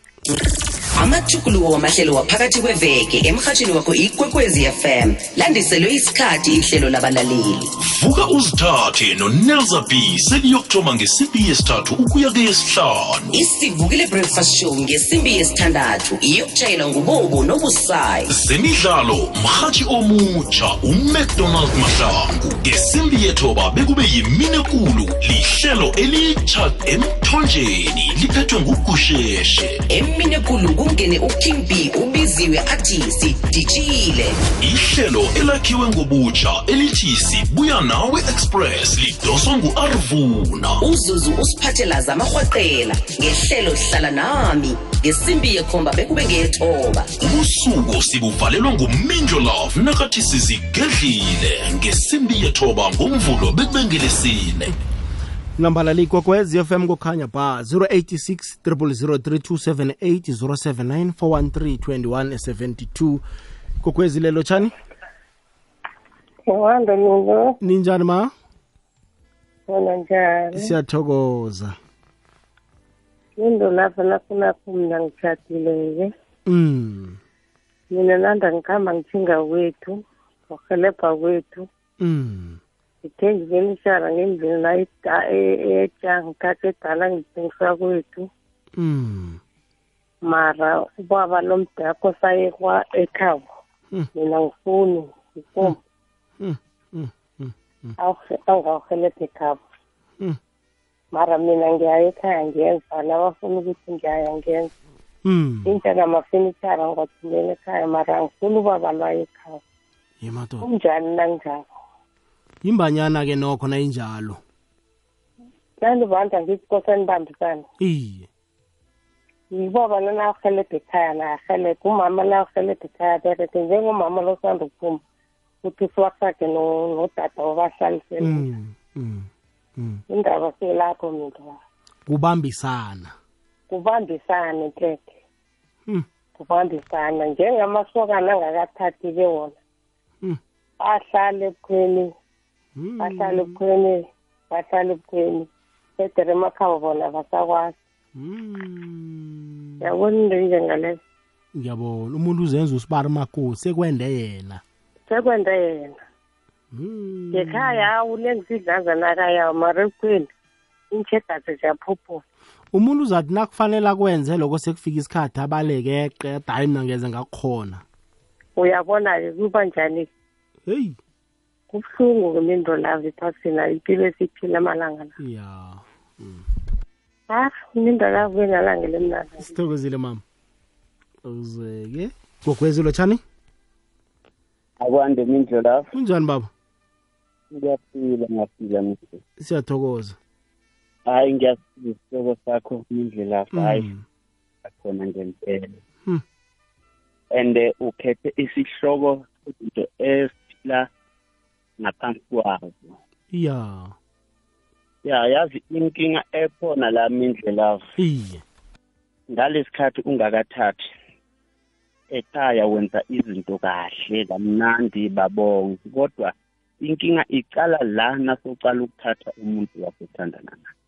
amajuguluko wamahlelo waphakathi kweveke emhatshini wakho ikwekwezi fm landiselwe isikhathi ihlelo labalaleli. Vuka uzithathe nonelza b seliyokuthoma ngesimbi yesithathu ukuya keyesihlanu. Isivukile breakfast show ngesimbi yesithandathu iyokutshayelwa ngubobo nobusayi. Zemidlalo mhatshi omutsha umcdonald mahlangu. Ngesimbi yethoba bekube yiminekulu lihlelo elitsha emthonjeni liphethwe ngugusheshe eminekulu kungene uking b ubiziwe athi sidijile. Ihlelo elakhiwe ngobutsha elithi sibuya nawe express lidoswa ngu-arvuna. Uzuzu usiphathela zamarhwaqela. Ngehlelo hlala nami. Ngesimbi yekhomba bekube ngeyethoba. Ubusuku sibuvalelwa ngumindlo love nakathi sizigedlile. Ngesimbi yethoba ngomvulo bekubengelesine nambala likwekwez fm kukhanya ba 086 0003278 079 413 kokwezi lelo tshani Ngwanda mina ninjani ma? Ona njani? Siyathokoza. Into lapha lapho lapho mina ngitshadile-ke mm. Mina nanda ngihamba ngithinga kwethu ngohelebha kwethu. Mm ngithe ngibenishara ngendlela la eda- e- etja ngithatha edala ngithengisa kwethu. Mm mara ubaba lomdakho sayekwa ekhabo. Mm. mina ngifuni ngifuni mm mm mm angawuhelebha ekhabo. Mm. mara mina ngiyaya ekhaya ngenza nabafuna ukuthi ngiyaya ngenza mm intsha namafenitshara ngiwathumela ekhaya mara angifuni ubaba lwayo ekhaya yemadoda kunjani nanjalo? Yimbanyana ke nokho nayinjalo. Nandibanza ngithi kose nibambisane iye. Yibaba nanahelebha ekhaya nahelebha umama nahelebha ekhaya berede njengomama losanda ukuphuma uthi siwasage no- nodada wabahlalisele. Mm mm mm. Indaba selapho mina. Kubambisana. Kubambisane tete Mm. kubambisana. Njengamasokana angakathathi-ke wona Mm. bahlala ebukhweni Mm. Bahlala ebukhweni bahlala ebukhweni bedere emakhabo bona basakwazi Mm. yabona into enjengaleyo ngiyabona umuntu uzenza usibari makosi sekwende yena. Sekwenda yena. Mm. ngekhaya ulengisidlaza nakayawo mara ebukhweni iintshegase ziyaphuphuka. Umuntu uzathi nakufanele akwenze lokho sekufika isikhathi abaleke qeda hayi mina ngeze ngakukhona uyabona-ke kuba njani? Heyi. Kubuhlungu-ke minto lavo ephasina impilo esiphila amalanga la. Ya ah minto lavo benalanga lemnandi sithokozile mama. Uzeke gogwezilo tshani akwande mindlo lapho kunjani baba? Ngiyaphila ngiyaphila mse siyathokoza. Hayi ngiyasiza isihloko sakho mindle lapho hayi Mm. akhona ngempela Hmm. and ukhethe isihloko izinto esiphila ngaphansi kwazo ya. Ya yazi inkinga ekhona la mindle lapho iye. Ngalesikhathi ungakathathi ekhaya wenza izinto kahle kamnandi babonke kodwa inkinga icala la nasocala ukuthatha umuntu wasothandana naye.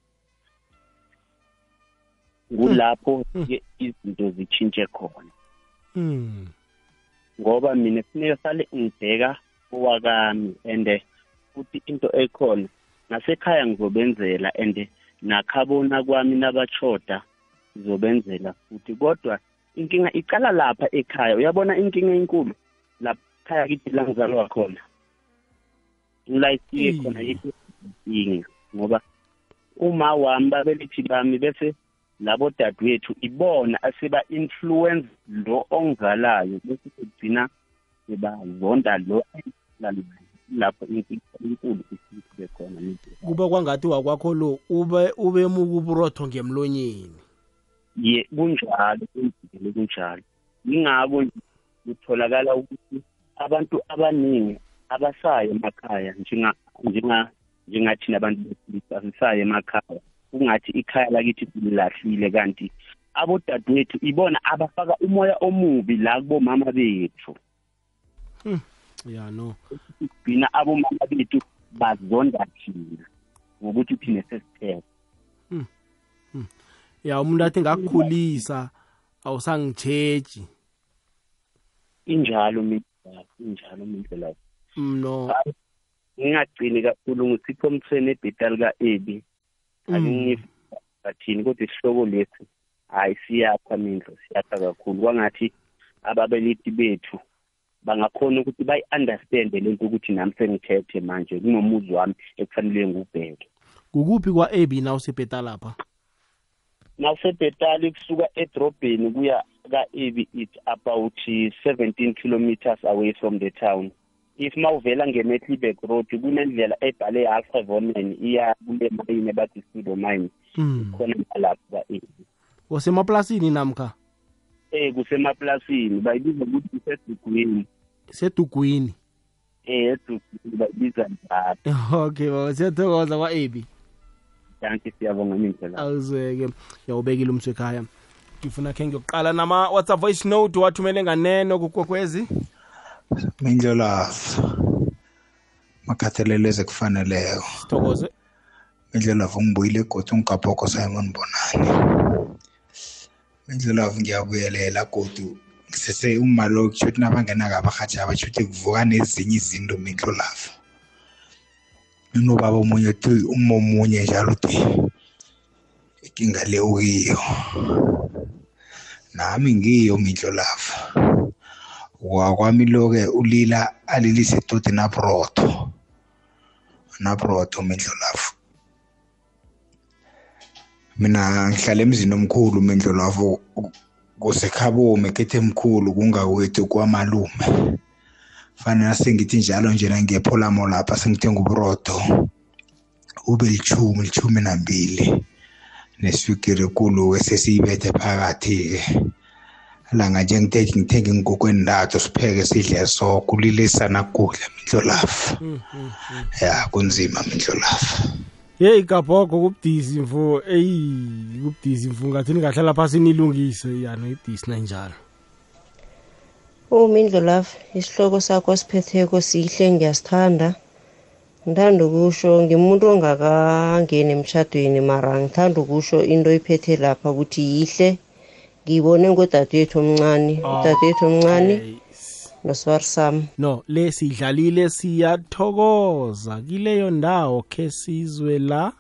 Kulapho ke izinto zitshintshe khona. Mm ngoba mina kufuneka sale ngibheka owakami and futhi into ekhona nasekhaya ngizobenzela and nakhabona kwami nabachoda ngizobenzela futhi. Kodwa inkinga icala lapha ekhaya uyabona inkinga enkulu? Lapha ekhaya kithi la ngizalwa khona. Ngilayisiye khona inkinga ngoba uma wami babelithi bami bese labo dadewethu ibona aseba-influence lo ongizalayo bese kugcina sebazonda lo naye. lapho enkulu isibe khona kube kwangathi wakwakho lo ube ube muka uburotho ngemlonyeni. Ye kunjalo kunjalo kunjalo. Yingako kutholakala ukuthi abantu abaningi abasayo emakhaya njenga njenga njengathina abantu besilisa asisayo emakhaya. Kungathi ikhaya lakithi sililahlile kanti abodadewethu ibona abafaka umoya omubi la kubomama bethu. Ya no. Gcina abomama bethu bazonda thina ngokuthi thina sesithethe ya umuntu athi ngakukhulisa awusangitsheji injalo mina injalo mindlela no. Ngingagcini kakhulu ngithipho umthweni ebhetali ka-ebi akingifathini kodwa isihloko lethu hayi siyakha mindlo siyakha kakhulu. Kwangathi ababeleti bethu bangakhona ukuthi bayi-understande lento ukuthi nami sengithethe manje kunomuzi wami ekufanele ngiwubheke. Kukuphi kwa-ab na usebheta lapha? Nawusebhetali kusuka edrobheni kuya ka-ebi it's about uh, 17 kilometers away from the town. If mawuvela nge-metlibek road kunendlela ebhale alfrevonen iya kule mayini ebathi studio mine Mm. khona nalapho ka-ebi wasemaplasini namkha? Eh kusemaplasini bayibiza ukuthi kusedugwini sedugwini eh edugwini bayibiza njalo. Okay baba siyathokoza kwa-ebi danke siyabonga mindlela awuzeke yawubekile umswekhaya ngifuna khe ngiyokuqala nama-whatsapp voice note wathumele nganeno kukokwezi mindlolavu makhathalelo ezekufaneleyo sithokoze. Mindlolavu ngibuyile godu ngigabhoko simon bonani mindlolavu ngiyabuyelela godu ngisese umalo kusho ukuthi nabangenako abarhatshi abatsho ukuthi kuvuka nezinye izinto mindlolavu unobaba omunye uthi uma omunye njalo uthi inkinga le ukiyo. Nami ngiyo mindlolavu wakwami lo-ke ulila alilise idodi nabrotho nabrotho mindlolavu mina ngihlala emzini omkhulu mindlolavu kusekhabomi kethe mkhulu kungawethu kwamalume. Fanele sengithi njalo njena ngiyepholamo lapha sengithenga uburodo ube lichumi lichumi nambili. Neswigiri ekulu esesiyibethe phakathi-ke. Langa nje ngithe ngithenge inkukhu endathu sipheke sidle so kulilisana kudla mindlolafu ya kunzima mindlolafu yeyi gabhogo kubudisi mfo. Eyi kubudisi mfo. Ngathi ningahlala phasi nilungise? Yano ibudisi nanjalo umindlo lapha isihloko sakho siphetheko sihle ngiyasithanda. Ngithanda ukusho ngimuntu ongakangeni emshadweni mara ngithanda ukusho into iphethe lapha ukuthi yihle. Ngiyibone ngodadewethu omncane udadewethu omncane nosibarisam no le sidlalile siyathokoza. Kileyo ndawo khe sizwe la?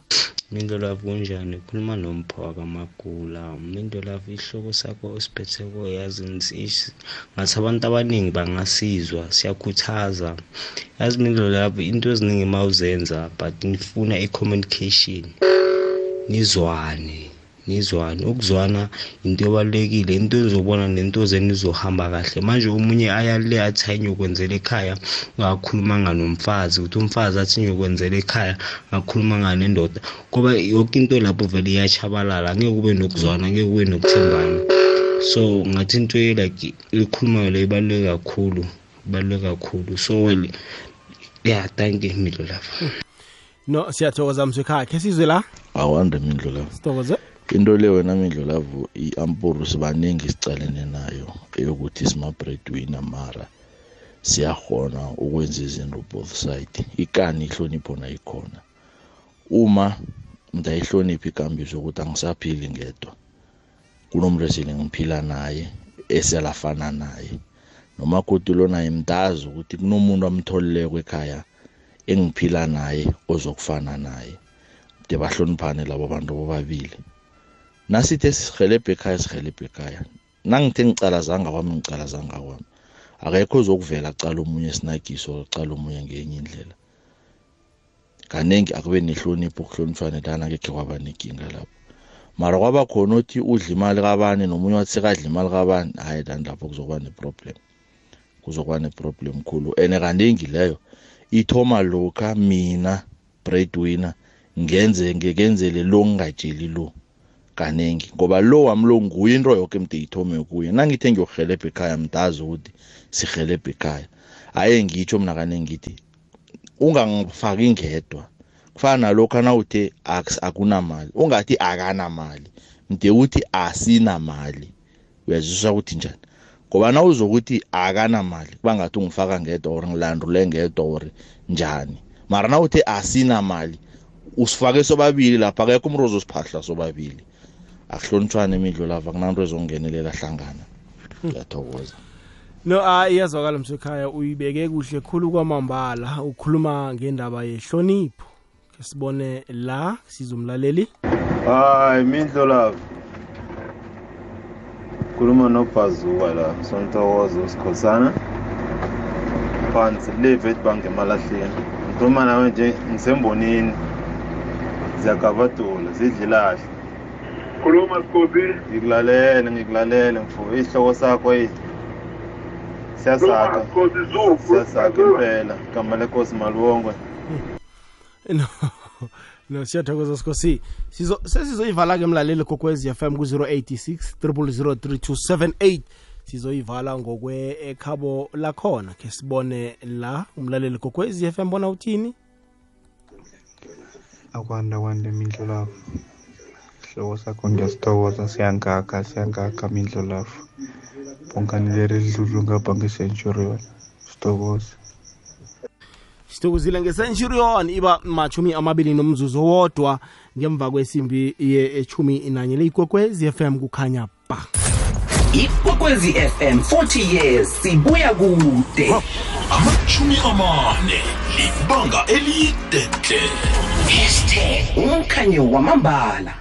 Mindlolavu kunjani? Khuluma nompho wakamagula mindlolavu isihloko sakho osiphetheko yazi nsi- ngathi abantu abaningi bangasizwa. Siyakhuthaza. Yazi mindlolavu into eziningi uma uzenza but nifuna i-communication. Nizwane. Nizwane ukuzwana into ebalulekile into ezobona nento zenu izohamba kahle. Manje omunye ayale athi hayi ngiyokwenzela ekhaya ngakhulumanga nomfazi ukuthi umfazi athi ngiyokwenzela ekhaya ngakhulumanga nendoda ngoba yonke into lapho vele iyachabalala ngeke kube nokuzwana ngeke kube nokuthembana. So ngathi into e like ikhulumayo le ibaluleke kakhulu ibaluleke kakhulu. So well yeah thank you midlo lapha no siyathokoza mswekhaya khe sizwe la? Awande mindlo lapho sithokoze. Into le wena mindlo lavu i-ampuru sibaningi sicalene nayo eyokuthi sima-breadwinner mara siyahona ukwenza izinto both side. Ikani ihlonipho nayikhona. Uma ndayihlonipha ikambiso ukuthi angisaphili ngedwa kunomuntu esele ngiphila naye eselafana naye noma kodwa lo naye mdazi ukuthi kunomuntu amtholileko ekhaya engiphila naye ozokufana naye. De bahloniphane labo bantu bobabili. Nasithe sihelebhe ekhaya sihelebhe ekhaya. Nangithe ngicala zanga kwami ngicala zanga kwami. Akekho ozokuvela cala omunye sinagiso cala omunye ngenye indlela. Kaningi akube nehlonipho ukuhloniphane lana kekhe kwaba nenkinga lapho. Mara kwaba khona uthi udla imali kabani nomunye wathi sekadla imali kabani hayi lani lapho kuzokuba neproblem. Kuzokuba neproblem khulu. And kaningi leyo ithoma lokha mina breadwinner ngenze ngekenzele lo ngingatsheli lo. Kaningi ngoba lo wami lo nguye into yoke mde ithome kuye. Nangithe ngiyokuhelebha ekhaya mdazi ukuthi sihelebhe ekhaya. Aye ngitsho mna kaningi ngithi ungangifaki ngedwa. Kufana nalokhu nawuthe "Akus- akunamali ungathi akanamali mde uthi asinamali. Uyazwisisa ukuthi njani? Ngoba na uzokuthi akanamali kuba ngathi ungifaka ngedwa or ngilandule ngedwa or njani. Mara na uthi asinamali usifake sobabili lapha akekho umuntu ozosiphahla sobabili. Akuhlonitshwane imidlo lava kunanto ezongenelela hlangana. Ngiyathokoza. No ah iyazwakala msekhaya uyibeke kuhle khulu kwamambala ukhuluma ngendaba yehlonipho. Ke sibone la sizumlaleli hayi mindlo lapho khuluma nobhazuka la sontokozo sikhosana phansi live bank emalahleni ngikhuluma nawe nje ngisembonini. Ziyagabadula zidla ilahle. Khuluma sikosi ngikulalele ngikulalele mfo. Isihloko sakho yi siyasakha siyasakha impela. Igama lenkosi maluwongwe no no siyathokoza sikhosi sizo sesizoyivala ke mlaleli kokwezi FM ku-086 3003278 sizoyivala ngokwe ekhabo lakhona ke sibone la. Umlaleli kokwezi FM bona uthini? Akwanda kwanda mindlulafu sihloko sakho ngiyasithokoza siyangakha siyangakha mindlulafu bhonkani leri lidludlu ngapha nge-centurion sithokoza sithokozile nge-centurion iba machumi amabili nomzuzu wodwa ngemva kwesimbi yechumi nanye leyikwekwezi FM kukhanya ba ikwekwezi fm 40 years sibuya kude. Amashumi amane libanga elide hle hashtag umkhanyo wamambala.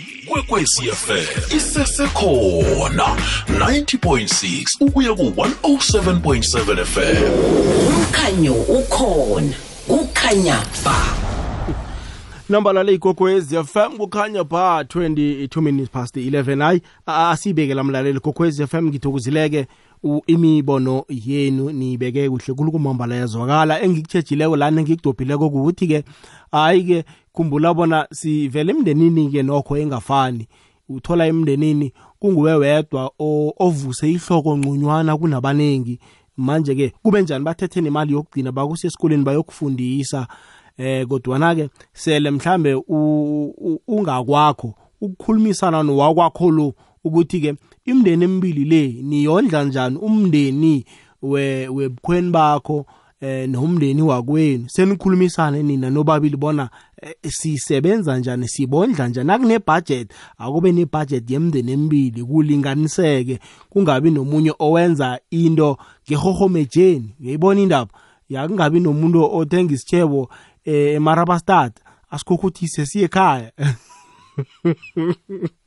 Ikwekwecfm isesekhona 90.6 ukuya ku-107.7 fm umkhanyo ukhona kukhanya ba. Namba lale ikokwezi fm kukhanya ba 22 minutes past 11 hayi asibeke la mlaleli kokwezi fm ngithokozileke. Imibono yenu niyibeke kuhle kulu kumambala yazwakala. Engikutshejileko lana engikudobhileko kukuthi-ke hayi-ke khumbula bona sivele emndenini-ke nokho engafani. Uthola emndenini kunguwe wedwa ovuse ihloko ngcunywana kunabaningi manje-ke kube njani bathethe nemali yokugcina bakusesikoleni bayokufundisa. Eh kodwana ke sele mhlambe ungakwakho ukukhulumisana nowakwakho lo ukuthi ke imndeni emibili le niyondla njani umndeni we webukhweni bakho eh nomndeni wakwenu? Senikhulumisane nina nobabili bona eh, sisebenza njani sibondla njani? Akune budget akube ne budget yemndeni emibili kulinganiseke kungabi nomunye owenza into ngehohomejeni uyayibona indaba? Yakungabi nomuntu othenga isitshebo eh emarabastad asikhokuthise siye ekhaya.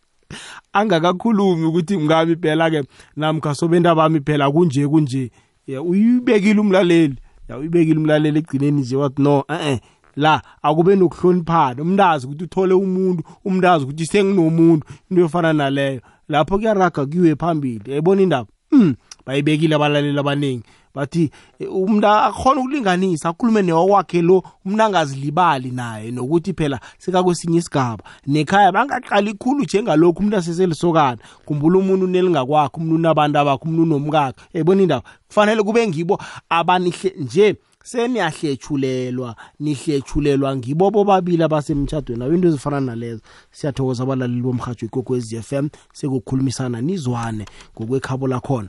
angakakhulumi ukuthi mngami phela ke namkha sobenta bami phela kunje kunje. Ya uyibekile umlaleli. Ya uyibekile umlaleli egcineni nje wathi no eh eh la akube nokuhloniphana. Umntazi ukuthi uthole umuntu umntazi ukuthi senginomuntu into yofana naleyo. Lapho kuyaraga kuyiwe phambili yayibona indaba? Hmm. Bayibekile abalaleli abaningi. Bathi umuntu akhona ukulinganisa akhulume newakwakhe lo umuntu angazilibali naye nokuthi phela sekakwesinye isigaba. Nekhaya bangaqali khulu njengalokhu umuntu aseselisokana. Khumbula umuntu unelingakwakho umuntu unabantu abakho umuntu unomkakhe. Yayibona indaba? Kufanele kube ngibo abanihle nje seniyahlethulelwa nihlethulelwa ngibo bobabili abasemtshadweni abo into ezifana nalezo. Siyathokoza abalaleli bomrhatsho ikokwezi FM sekukhulumisana nizwane ngokwekhabo lakhona.